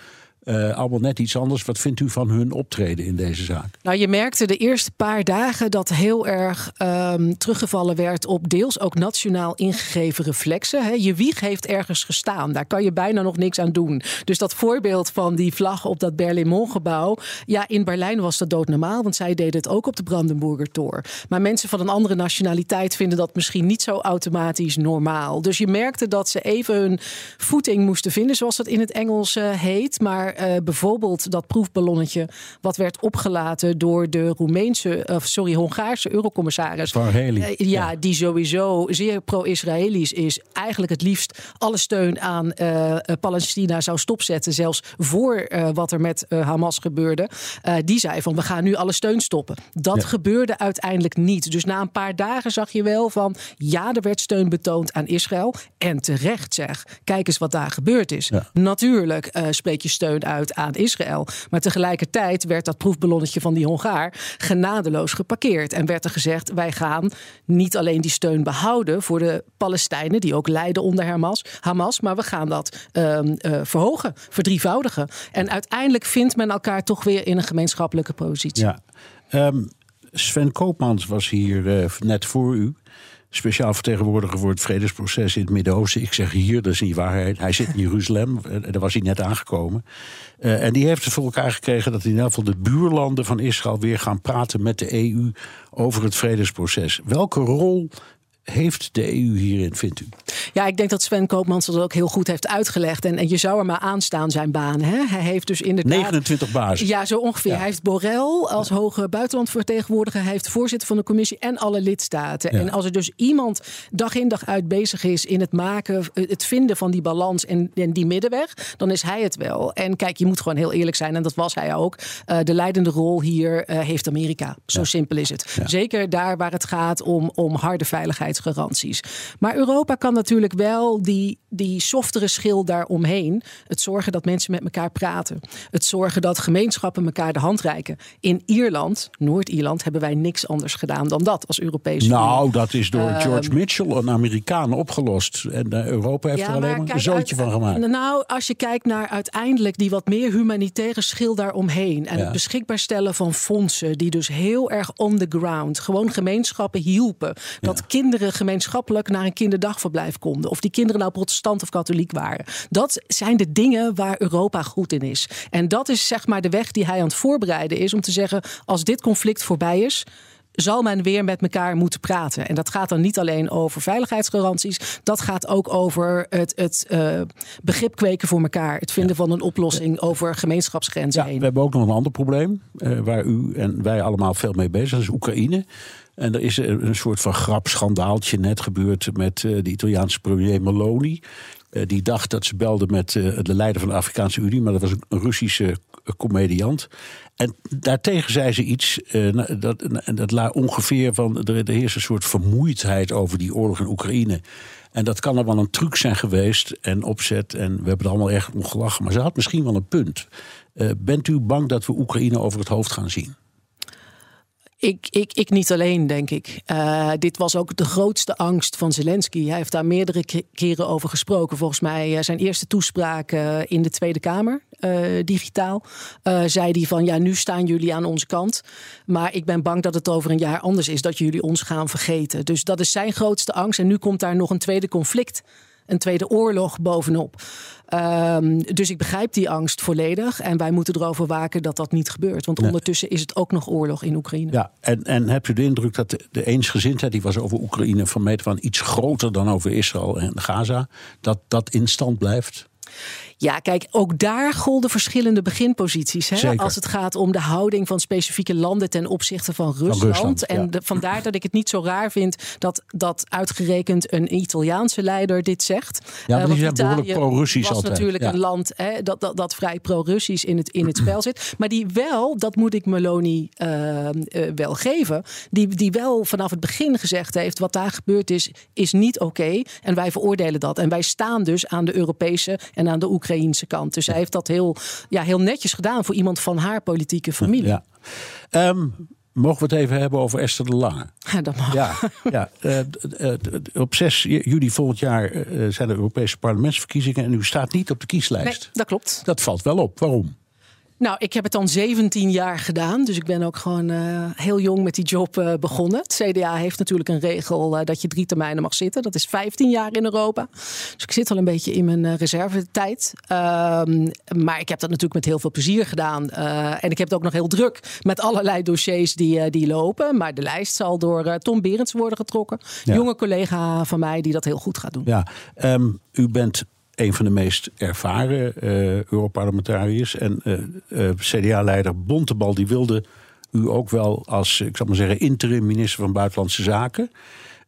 B: Uh, allemaal net iets anders. Wat vindt u van hun optreden in deze zaak?
I: Nou, je merkte de eerste paar dagen dat heel erg um, teruggevallen werd op deels ook nationaal ingegeven reflexen. He, je wieg heeft ergens gestaan. Daar kan je bijna nog niks aan doen. Dus dat voorbeeld van die vlag op dat Berlaymont-gebouw. Ja, in Berlijn was dat doodnormaal, want zij deden het ook op de Brandenburger Tor. Maar mensen van een andere nationaliteit vinden dat misschien niet zo automatisch normaal. Dus je merkte dat ze even hun voeting moesten vinden, zoals dat in het Engels uh, heet. Maar uh, bijvoorbeeld dat proefballonnetje wat werd opgelaten door de Roemeense, uh, sorry, Hongaarse eurocommissaris.
B: Uh,
I: ja, ja, die sowieso zeer pro-Israëlisch is. Eigenlijk het liefst alle steun aan uh, Palestina zou stopzetten, zelfs voor wat er met Hamas gebeurde. die zei van we gaan nu alle steun stoppen. Dat ja. gebeurde uiteindelijk niet. Dus na een paar dagen zag je wel van ja, er werd steun betoond aan Israël. En terecht zeg, kijk eens wat daar gebeurd is. Ja. Natuurlijk spreek je steun uit aan Israël. Maar tegelijkertijd werd dat proefballonnetje van die Hongaar genadeloos geparkeerd. En werd er gezegd: wij gaan niet alleen die steun behouden voor de Palestijnen, die ook lijden onder Hamas, Hamas maar we gaan dat um, uh, verhogen, verdrievoudigen. En uiteindelijk vindt men elkaar toch weer in een gemeenschappelijke positie.
B: Ja. Um, Sven Koopmans was hier uh, net voor u speciaal vertegenwoordiger voor het vredesproces in het Midden-Oosten. Ik zeg hier, dat is niet waarheid. Hij zit in Jeruzalem, [LAUGHS] daar was hij net aangekomen. Uh, en die heeft voor elkaar gekregen dat in ieder geval de buurlanden van Israël weer gaan praten met de EU over het vredesproces. Welke rol heeft de EU hierin, vindt u?
I: Ja, ik denk dat Sven Koopmans dat ook heel goed heeft uitgelegd. En, en je zou er maar aanstaan zijn baan. Hè? Hij heeft dus inderdaad...
B: 29 bazen.
I: Ja, zo ongeveer. Hij heeft Borrell als ja. hoge buitenlandvertegenwoordiger. Hij heeft voorzitter van de commissie en alle lidstaten. Ja. En als er dus iemand dag in dag uit bezig is in het maken, het vinden van die balans en, en die middenweg, dan is hij het wel. En kijk, je moet gewoon heel eerlijk zijn. En dat was hij ook. Uh, de leidende rol hier uh, heeft Amerika. Zo simpel is het. Zeker daar waar het gaat om, om harde veiligheidsgaranties. Maar Europa kan natuurlijk wel die, die softere schil daaromheen. Het zorgen dat mensen met elkaar praten. Het zorgen dat gemeenschappen elkaar de hand reiken. In Ierland, Noord-Ierland, hebben wij niks anders gedaan dan dat als Europese
B: Nou, Unie. dat is door uh, George Mitchell, een Amerikaan, opgelost. En uh, Europa heeft ja, er alleen maar een zootje
I: uit,
B: van gemaakt.
I: Nou, als je kijkt naar uiteindelijk die wat meer humanitaire schil daaromheen. En ja. het beschikbaar stellen van fondsen die dus heel erg on the ground. Gewoon gemeenschappen hielpen. Dat ja. kinderen gemeenschappelijk naar een kinderdagverblijf konden. Of die kinderen nou protestant of katholiek waren. Dat zijn de dingen waar Europa goed in is. En dat is zeg maar de weg die hij aan het voorbereiden is om te zeggen: als dit conflict voorbij is zal men weer met elkaar moeten praten. En dat gaat dan niet alleen over veiligheidsgaranties. Dat gaat ook over het, het uh, begrip kweken voor elkaar. Het vinden ja. van een oplossing over gemeenschapsgrenzen
B: ja,
I: heen.
B: We hebben ook nog een ander probleem. Uh, waar u en wij allemaal veel mee bezig zijn. Is Oekraïne. En er is een soort van grapschandaaltje net gebeurd met uh, de Italiaanse premier Meloni. Uh, die dacht dat ze belde met uh, de leider van de Afrikaanse Unie, maar dat was een Russische comediant. En daartegen zei ze iets, dat, dat ongeveer van, er, er heerst een soort vermoeidheid over die oorlog in Oekraïne. En dat kan er wel een truc zijn geweest en opzet. En we hebben er allemaal echt om gelachen. Maar ze had misschien wel een punt. Bent u bang dat we Oekraïne over het hoofd gaan zien?
I: Ik, ik, ik niet alleen, denk ik. Uh, dit was ook de grootste angst van Zelensky. Hij heeft daar meerdere keren over gesproken. Volgens mij uh, zijn eerste toespraak uh, in de Tweede Kamer, digitaal. zei hij van, ja, nu staan jullie aan onze kant. Maar ik ben bang dat het over een jaar anders is. Dat jullie ons gaan vergeten. Dus dat is zijn grootste angst. En nu komt daar nog een tweede conflict een tweede oorlog bovenop. Um, dus ik begrijp die angst volledig. En wij moeten erover waken dat dat niet gebeurt. Want ondertussen is het ook nog oorlog in Oekraïne.
B: Ja, en, en hebt u de indruk dat de, de eensgezindheid... die was over Oekraïne van meter van iets groter dan over Israël en Gaza... dat dat in stand blijft?
I: Ja, kijk, ook daar golden verschillende beginposities. Hè? Als het gaat om de houding van specifieke landen ten opzichte van Rusland.
B: Van Rusland
I: en
B: ja.
I: de, vandaar dat ik het niet zo raar vind dat, dat uitgerekend een Italiaanse leider dit zegt.
B: Ja, maar
I: uh,
B: behoorlijk pro-Russisch
I: was
B: altijd.
I: natuurlijk
B: ja.
I: een land hè, dat, dat, dat vrij pro-Russisch in het, in het spel zit. Maar die wel, dat moet ik Meloni uh, uh, wel geven, die, die wel vanaf het begin gezegd heeft: wat daar gebeurd is, is niet oké. Okay, en wij veroordelen dat. En wij staan dus aan de Europese en aan de Oekraïnse kant. Dus hij heeft dat heel, ja, heel netjes gedaan voor iemand van haar politieke familie.
B: Ja. Um, mogen we het even hebben over Esther de Lange?
I: Ja, dat mag.
B: Ja, ja. [LAUGHS] Uh, uh, op 6 juli volgend jaar uh, zijn er Europese parlementsverkiezingen en u staat niet op de kieslijst.
I: Nee, dat klopt.
B: Dat valt wel op. Waarom?
I: Nou, ik heb het dan 17 jaar gedaan. Dus ik ben ook gewoon uh, heel jong met die job uh, begonnen. Het CDA heeft natuurlijk een regel uh, dat je drie termijnen mag zitten. Dat is 15 jaar in Europa. Dus ik zit al een beetje in mijn reservetijd. Um, maar ik heb dat natuurlijk met heel veel plezier gedaan. en ik heb het ook nog heel druk met allerlei dossiers die, die lopen. Maar de lijst zal door Tom Berends worden getrokken. Ja. Jonge collega van mij die dat heel goed gaat doen.
B: Ja, um, u bent een van de meest ervaren uh, Europarlementariërs. En uh, uh, CDA-leider Bontebal die wilde u ook wel als, ik zal maar zeggen, interim minister van Buitenlandse Zaken.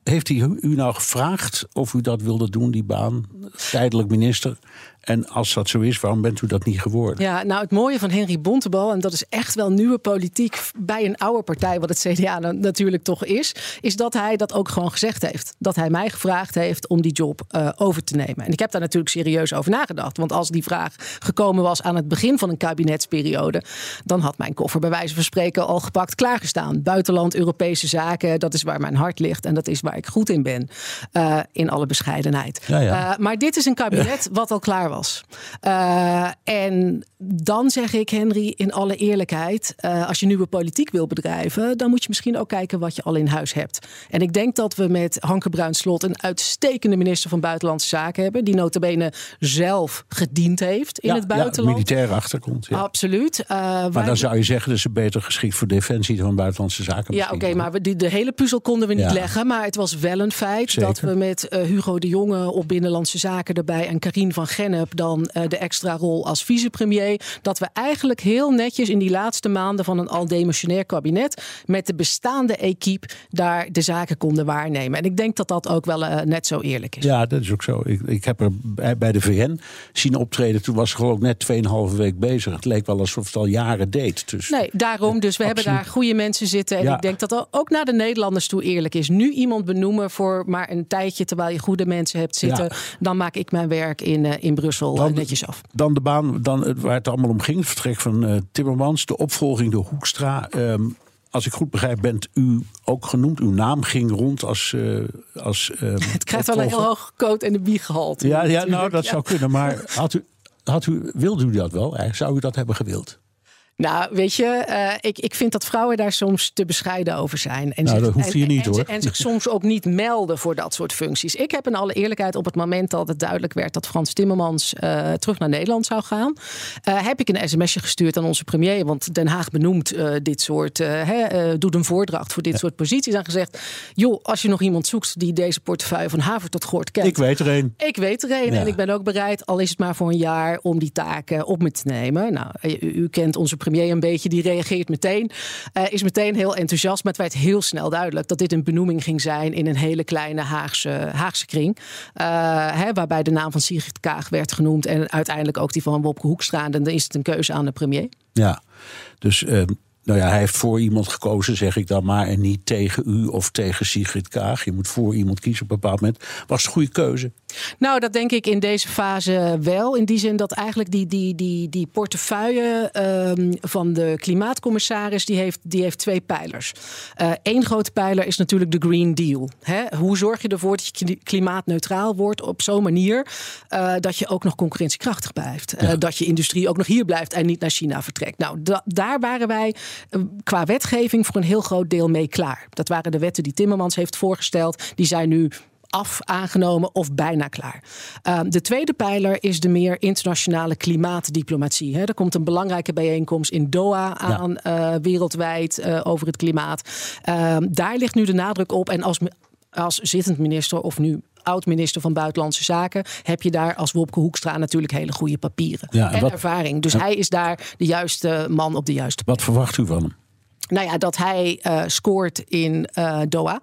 B: Heeft hij u nou gevraagd of u dat wilde doen, die baan, tijdelijk minister? En als dat zo is, waarom bent u dat niet geworden?
I: Ja, nou het mooie van Henry Bontebal, en dat is echt wel nieuwe politiek bij een oude partij, wat het CDA dan natuurlijk toch is, is dat hij dat ook gewoon gezegd heeft. Dat hij mij gevraagd heeft om die job eh, over te nemen. En ik heb daar natuurlijk serieus over nagedacht. Want als die vraag gekomen was aan het begin van een kabinetsperiode, dan had mijn koffer bij wijze van spreken al gepakt klaargestaan. Buitenland, Europese zaken, dat is waar mijn hart ligt en dat is waar ik goed in ben. Uh, in alle bescheidenheid.
B: Ja, ja.
I: Uh, maar dit is een kabinet [LAUGHS] wat al klaar was. Uh, en dan zeg ik, Henry, in alle eerlijkheid, als je nieuwe politiek wil bedrijven, dan moet je misschien ook kijken wat je al in huis hebt. En ik denk dat we met Hanke Bruin Slot een uitstekende minister van Buitenlandse Zaken hebben, die notabene zelf gediend heeft in
B: ja,
I: het buitenland.
B: Ja, militaire achtergrond. Ja.
I: Absoluut.
B: maar wij... dan zou je zeggen dat ze beter geschikt voor defensie dan buitenlandse zaken.
I: Ja, oké, okay, maar we, die, de hele puzzel konden we niet leggen. Maar het was wel een feit
B: Zeker.
I: dat we met Hugo de Jonge op Binnenlandse Zaken erbij en Karine van Dan uh, de extra rol als vicepremier. Dat we eigenlijk heel netjes in die laatste maanden van een al demissionair kabinet met de bestaande equipe daar de zaken konden waarnemen. En ik denk dat dat ook wel uh, net zo eerlijk is.
B: Ja, dat is ook zo. Ik, ik heb er bij, bij de VN zien optreden. Toen was ze gewoon net 2,5 week bezig. Het leek wel alsof het al jaren deed. Dus,
I: nee, daarom. Dus we hebben daar goede mensen zitten. En
B: Ja.
I: ik denk dat dat ook naar de Nederlanders toe eerlijk is. Nu iemand benoemen voor maar een tijdje terwijl je goede mensen hebt zitten.
B: Ja.
I: Dan maak ik mijn werk in, uh, in Brussel
B: Dan-
I: uh, netjes af.
B: Dan de baan dan, waar het allemaal om ging. Het vertrek van eh, Timmermans. De opvolging door Hoekstra. Ehm, als ik goed begrijp, bent u ook genoemd. Uw naam ging rond als. eh, als ehm, [LAUGHS]
I: Het krijgt wel een heel hoog coat en de biegehalte.
B: Ja, ja nou, dat
I: Ja.
B: zou kunnen. Maar had u, had u, wilde u dat wel? Eigenlijk Zou u dat hebben gewild?
I: Nou, weet je, eh, ik, ik vind dat vrouwen daar soms te bescheiden over zijn. En
B: Nou, dat hoeft
I: en-
B: hier niet,
I: en-
B: hoor.
I: En zich soms ook niet melden voor dat soort functies. Ik heb in alle eerlijkheid op het moment dat het duidelijk werd dat Frans Timmermans eh, terug naar Nederland zou gaan, eh, heb ik een sms'je gestuurd aan onze premier. Want Den Haag benoemt dit soort, hè, doet een voordracht voor dit soort posities. En gezegd, joh, als je nog iemand zoekt die deze portefeuille van haver tot gort kent.
B: Ik weet er een.
I: Ik weet er een
B: Ja.
I: en ik ben ook bereid, al is het maar voor een jaar, om die taken op me te nemen. Nou, u, u kent onze premier een beetje, die reageert meteen, eh, is meteen heel enthousiast. Maar het werd heel snel duidelijk dat dit een benoeming ging zijn in een hele kleine Haagse, Haagse kring. Eh, hè, waarbij de naam van Sigrid Kaag werd genoemd en uiteindelijk ook die van Wopke Hoekstra. En dan is het een keuze aan de premier.
B: Ja, dus ehm, nou ja, hij heeft voor iemand gekozen, zeg ik dan maar. En niet tegen u of tegen Sigrid Kaag. Je moet voor iemand kiezen op een bepaald moment. Was een goede keuze?
I: Nou, dat denk ik in deze fase wel. In die zin dat eigenlijk die, die, die, die portefeuille ehm, van de klimaatcommissaris... die heeft, die heeft twee pijlers. Eén grote pijler is natuurlijk de Green Deal. Hè? Hoe zorg je ervoor dat je kli- klimaatneutraal wordt op zo'n manier... eh, dat je ook nog concurrentiekrachtig blijft. Eh, dat je industrie ook nog hier blijft en niet naar China vertrekt. Nou, da- daar waren wij eh, qua wetgeving voor een heel groot deel mee klaar. Dat waren de wetten die Timmermans heeft voorgesteld. Die zijn nu af, aangenomen of bijna klaar. Uh, de tweede pijler is de meer internationale klimaatdiplomatie. Er komt een belangrijke bijeenkomst in Doha aan, uh, wereldwijd uh, over het klimaat. Uh, daar ligt nu de nadruk op. En als, als zittend minister of nu oud-minister van Buitenlandse Zaken, heb je daar als Wopke Hoekstra natuurlijk hele goede papieren
B: Ja, en
I: en
B: wat-
I: ervaring. Dus
B: en-
I: hij is daar de juiste man op de juiste
B: Wat verwacht u van hem?
I: Nou ja, dat hij uh, scoort in uh, Doha.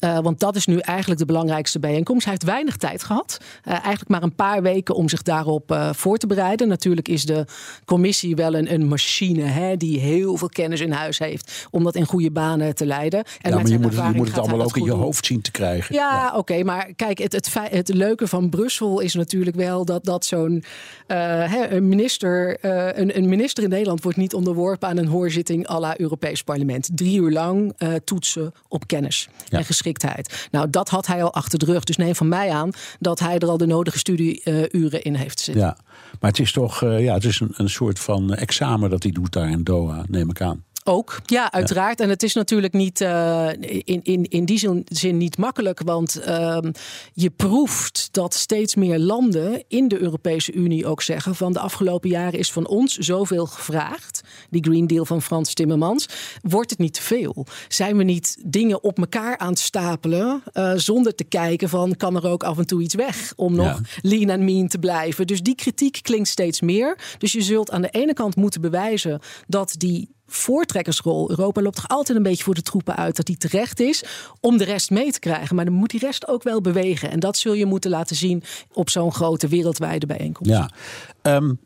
I: Uh, want dat is nu eigenlijk de belangrijkste bijeenkomst. Hij heeft weinig tijd gehad. Eigenlijk maar een paar weken om zich daarop voor te bereiden. Natuurlijk is de commissie wel een, een machine hè, die heel veel kennis in huis heeft om dat in goede banen te leiden. En
B: ja, maar je moet, het, je moet het allemaal ook in je
I: doen.
B: hoofd zien te krijgen.
I: Ja, oké, maar kijk, het, het, leuke van Brussel is natuurlijk wel dat, dat zo'n eh, minister, eh, een, een minister in Nederland wordt niet onderworpen aan een hoorzitting à la Europees Parlement. Drie uur lang eh, toetsen op kennis
B: Ja.
I: en geschiktheid. Nou, dat had hij al achter de rug. Dus neem van mij aan dat hij er al de nodige studieuren in heeft zitten.
B: Ja, maar het is toch eh, ja, het is een, een soort van examen dat hij doet daar in Doha, neem ik aan.
I: Ook, ja, uiteraard. En het is natuurlijk niet eh, in, in, in die zin, zin niet makkelijk, want ehm, je proeft dat steeds meer landen in de Europese Unie ook zeggen: van de afgelopen jaren is van ons zoveel gevraagd, die Green Deal van Frans Timmermans, wordt het niet te veel? Zijn we niet dingen op elkaar aan het stapelen eh, zonder te kijken van kan er ook af en toe iets weg om nog
B: Ja.
I: lean and mean te blijven? Dus die kritiek klinkt steeds meer. Dus je zult aan de ene kant moeten bewijzen dat die voortrekkersrol. Europa loopt toch altijd een beetje voor de troepen uit dat die terecht is om de rest mee te krijgen. Maar dan moet die rest ook wel bewegen. En dat zul je moeten laten zien op zo'n grote wereldwijde bijeenkomst.
B: Ja. Um,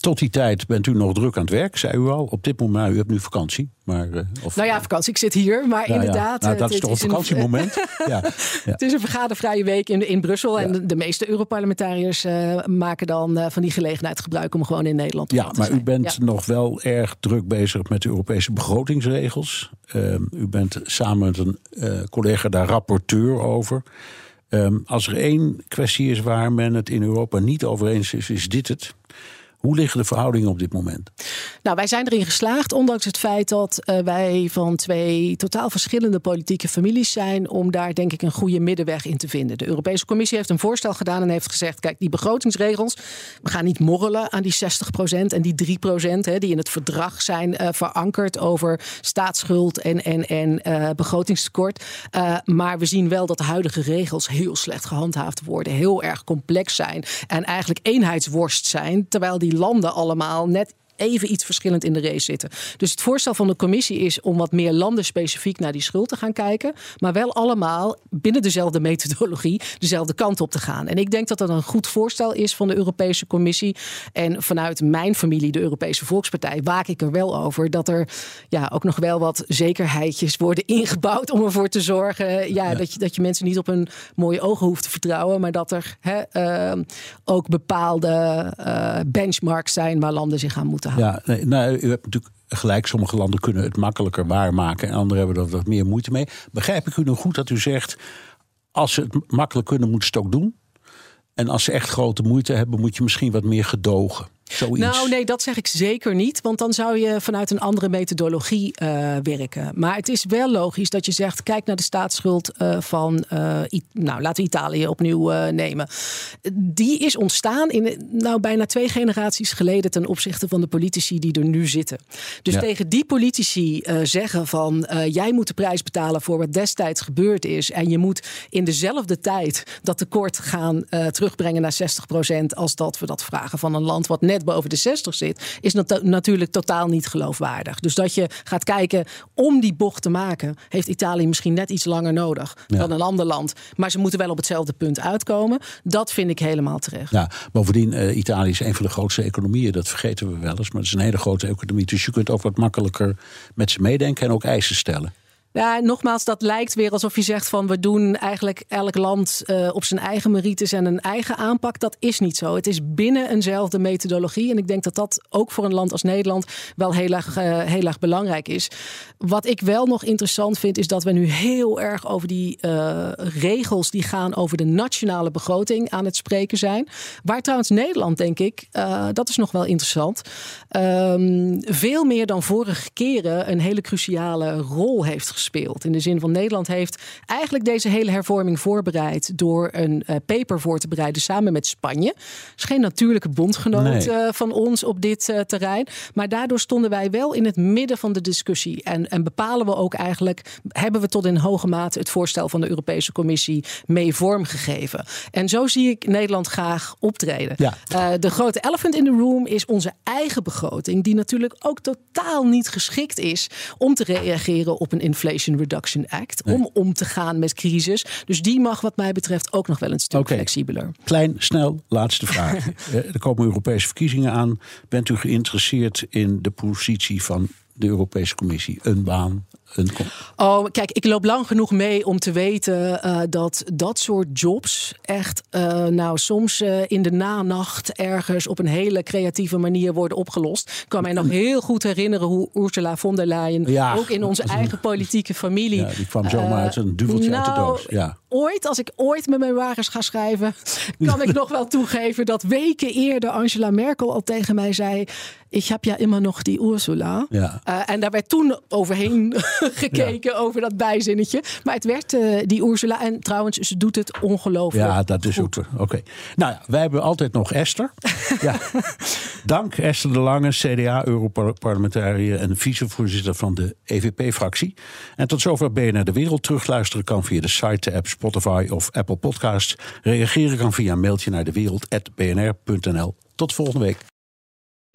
B: tot die tijd bent u nog druk aan het werk, zei u al. Op dit moment, u hebt nu vakantie. Maar, uh,
I: of, nou ja, vakantie. Ik zit hier, maar
B: nou
I: inderdaad.
B: Ja. Nou, dat
I: het,
B: is toch een vakantiemoment? [LAUGHS]
I: ja. ja. Het is een vergadervrije week in, in Brussel. En de, de, meeste Europarlementariërs uh, maken dan uh, van die gelegenheid gebruik om gewoon in Nederland te
B: Ja, maar u bent nog wel erg druk bezig met de Europese begrotingsregels. Ehm, u bent samen met een collega daar rapporteur over. Um, als er één kwestie is waar men het in Europa niet over eens is, is dit het. Hoe liggen de verhoudingen op dit moment?
I: Nou, wij zijn erin geslaagd, ondanks het feit dat uh, wij van twee totaal verschillende politieke families zijn, om daar denk ik een goede middenweg in te vinden. De Europese Commissie heeft een voorstel gedaan en heeft gezegd: kijk, die begrotingsregels, we gaan niet morrelen aan die 60% en die 3% hè, die in het verdrag zijn uh, verankerd over staatsschuld en, en, en uh, begrotingstekort. maar we zien wel dat de huidige regels heel slecht gehandhaafd worden, heel erg complex zijn en eigenlijk eenheidsworst zijn, terwijl die landen allemaal net even iets verschillend in de race zitten. Dus het voorstel van de commissie is om wat meer landenspecifiek naar die schuld te gaan kijken, maar wel allemaal binnen dezelfde methodologie dezelfde kant op te gaan. En ik denk dat dat een goed voorstel is van de Europese Commissie. En vanuit mijn familie, de Europese Volkspartij, waak ik er wel over dat er ja, ook nog wel wat zekerheidjes worden ingebouwd om ervoor te zorgen ja, ja. Dat, je, dat je mensen niet op hun mooie ogen hoeft te vertrouwen, maar dat er hè, uh, ook bepaalde uh, benchmarks zijn waar landen zich aan moeten
B: ja, nee, nou, u hebt natuurlijk gelijk. Sommige landen kunnen het makkelijker waarmaken en anderen hebben er wat meer moeite mee. Begrijp ik u nog goed dat u zegt: als ze het makkelijk kunnen, moeten ze het ook doen? En als ze echt grote moeite hebben, moet je misschien wat meer gedogen. Zoiets.
I: Nou, nee, dat zeg ik zeker niet. Want dan zou je vanuit een andere methodologie uh, werken. Maar het is wel logisch dat je zegt: kijk naar de staatsschuld uh, van, uh, nou, laten we Italië opnieuw nemen. Die is ontstaan in nou, bijna twee generaties geleden ten opzichte van de politici die er nu zitten. Dus ja. tegen die politici zeggen van jij moet de prijs betalen voor wat destijds gebeurd is. En je moet in dezelfde tijd dat tekort gaan terugbrengen naar 60% als dat we dat vragen van een land wat net net boven de 60 zit, is dat natuurlijk totaal niet geloofwaardig. Dus dat je gaat kijken om die bocht te maken, heeft Italië misschien net iets langer nodig ja. dan een ander land. Maar ze moeten wel op hetzelfde punt uitkomen. Dat vind ik helemaal terecht.
B: Ja, bovendien, uh, Italië is een van de grootste economieën. Dat vergeten we wel eens. Maar het is een hele grote economie. Dus je kunt ook wat makkelijker met ze meedenken en ook eisen stellen.
I: Ja, nogmaals, dat lijkt weer alsof je zegt van we doen eigenlijk elk land uh, op zijn eigen merites en een eigen aanpak. Dat is niet zo. Het is binnen eenzelfde methodologie. En ik denk dat dat ook voor een land als Nederland wel heel erg, uh, heel erg belangrijk is. Wat ik wel nog interessant vind, is dat we nu heel erg over die uh, regels die gaan over de nationale begroting aan het spreken zijn. Waar trouwens Nederland, denk ik, dat is nog wel interessant, um, veel meer dan vorige keren een hele cruciale rol heeft gespeeld gespeeld. In de zin van Nederland heeft eigenlijk deze hele hervorming voorbereid door een uh, paper voor te bereiden samen met Spanje. Het is geen natuurlijke bondgenoot nee. uh, van ons op dit uh, terrein. Maar daardoor stonden wij wel in het midden van de discussie. En, en bepalen we ook eigenlijk, hebben we tot in hoge mate het voorstel van de Europese Commissie mee vormgegeven. En zo zie ik Nederland graag optreden. Ja. de grote elephant in the room is onze eigen begroting, die natuurlijk ook totaal niet geschikt is om te reageren op een inflatie Inflation Reduction Act. Nee. Om om te gaan met crisis. Dus die mag wat mij betreft ook nog wel een stuk okay. flexibeler.
B: Klein, snel, laatste vraag. [LAUGHS] er komen Europese verkiezingen aan. Bent u geïnteresseerd in de positie van de Europese Commissie? Een baan, een
I: Oh, kijk, ik loop lang genoeg mee om te weten uh, dat dat soort jobs echt, uh, nou, soms uh, in de nanacht ergens op een hele creatieve manier worden opgelost. Ik kan mij nog heel goed herinneren hoe Ursula von der Leyen, ja, ook in onze eigen politieke familie.
B: Ja, die kwam zomaar uit een duveltje
I: nou,
B: uit de doos. Ja.
I: Ooit, als ik ooit met mijn wagens ga schrijven, kan ik [LAUGHS] nog wel toegeven dat weken eerder Angela Merkel al tegen mij zei: Ik heb ja immer nog die Ursula. Ja. en daar werd toen overheen [LAUGHS] gekeken ja. over dat bijzinnetje. Maar het werd uh, die Ursula. En trouwens, ze doet het ongelooflijk.
B: Ja, dat is ook. Oké. Okay. Nou ja, wij hebben altijd nog Esther. ja. [LAUGHS] Dank Esther de Lange, CDA-Europarlementariër en vicevoorzitter van de EVP-fractie. En tot zover BNR De Wereld. Terugluisteren kan via de site, de app Spotify of Apple Podcasts. Reageren kan via een mailtje naar dewereld.bnr.nl. Tot volgende week.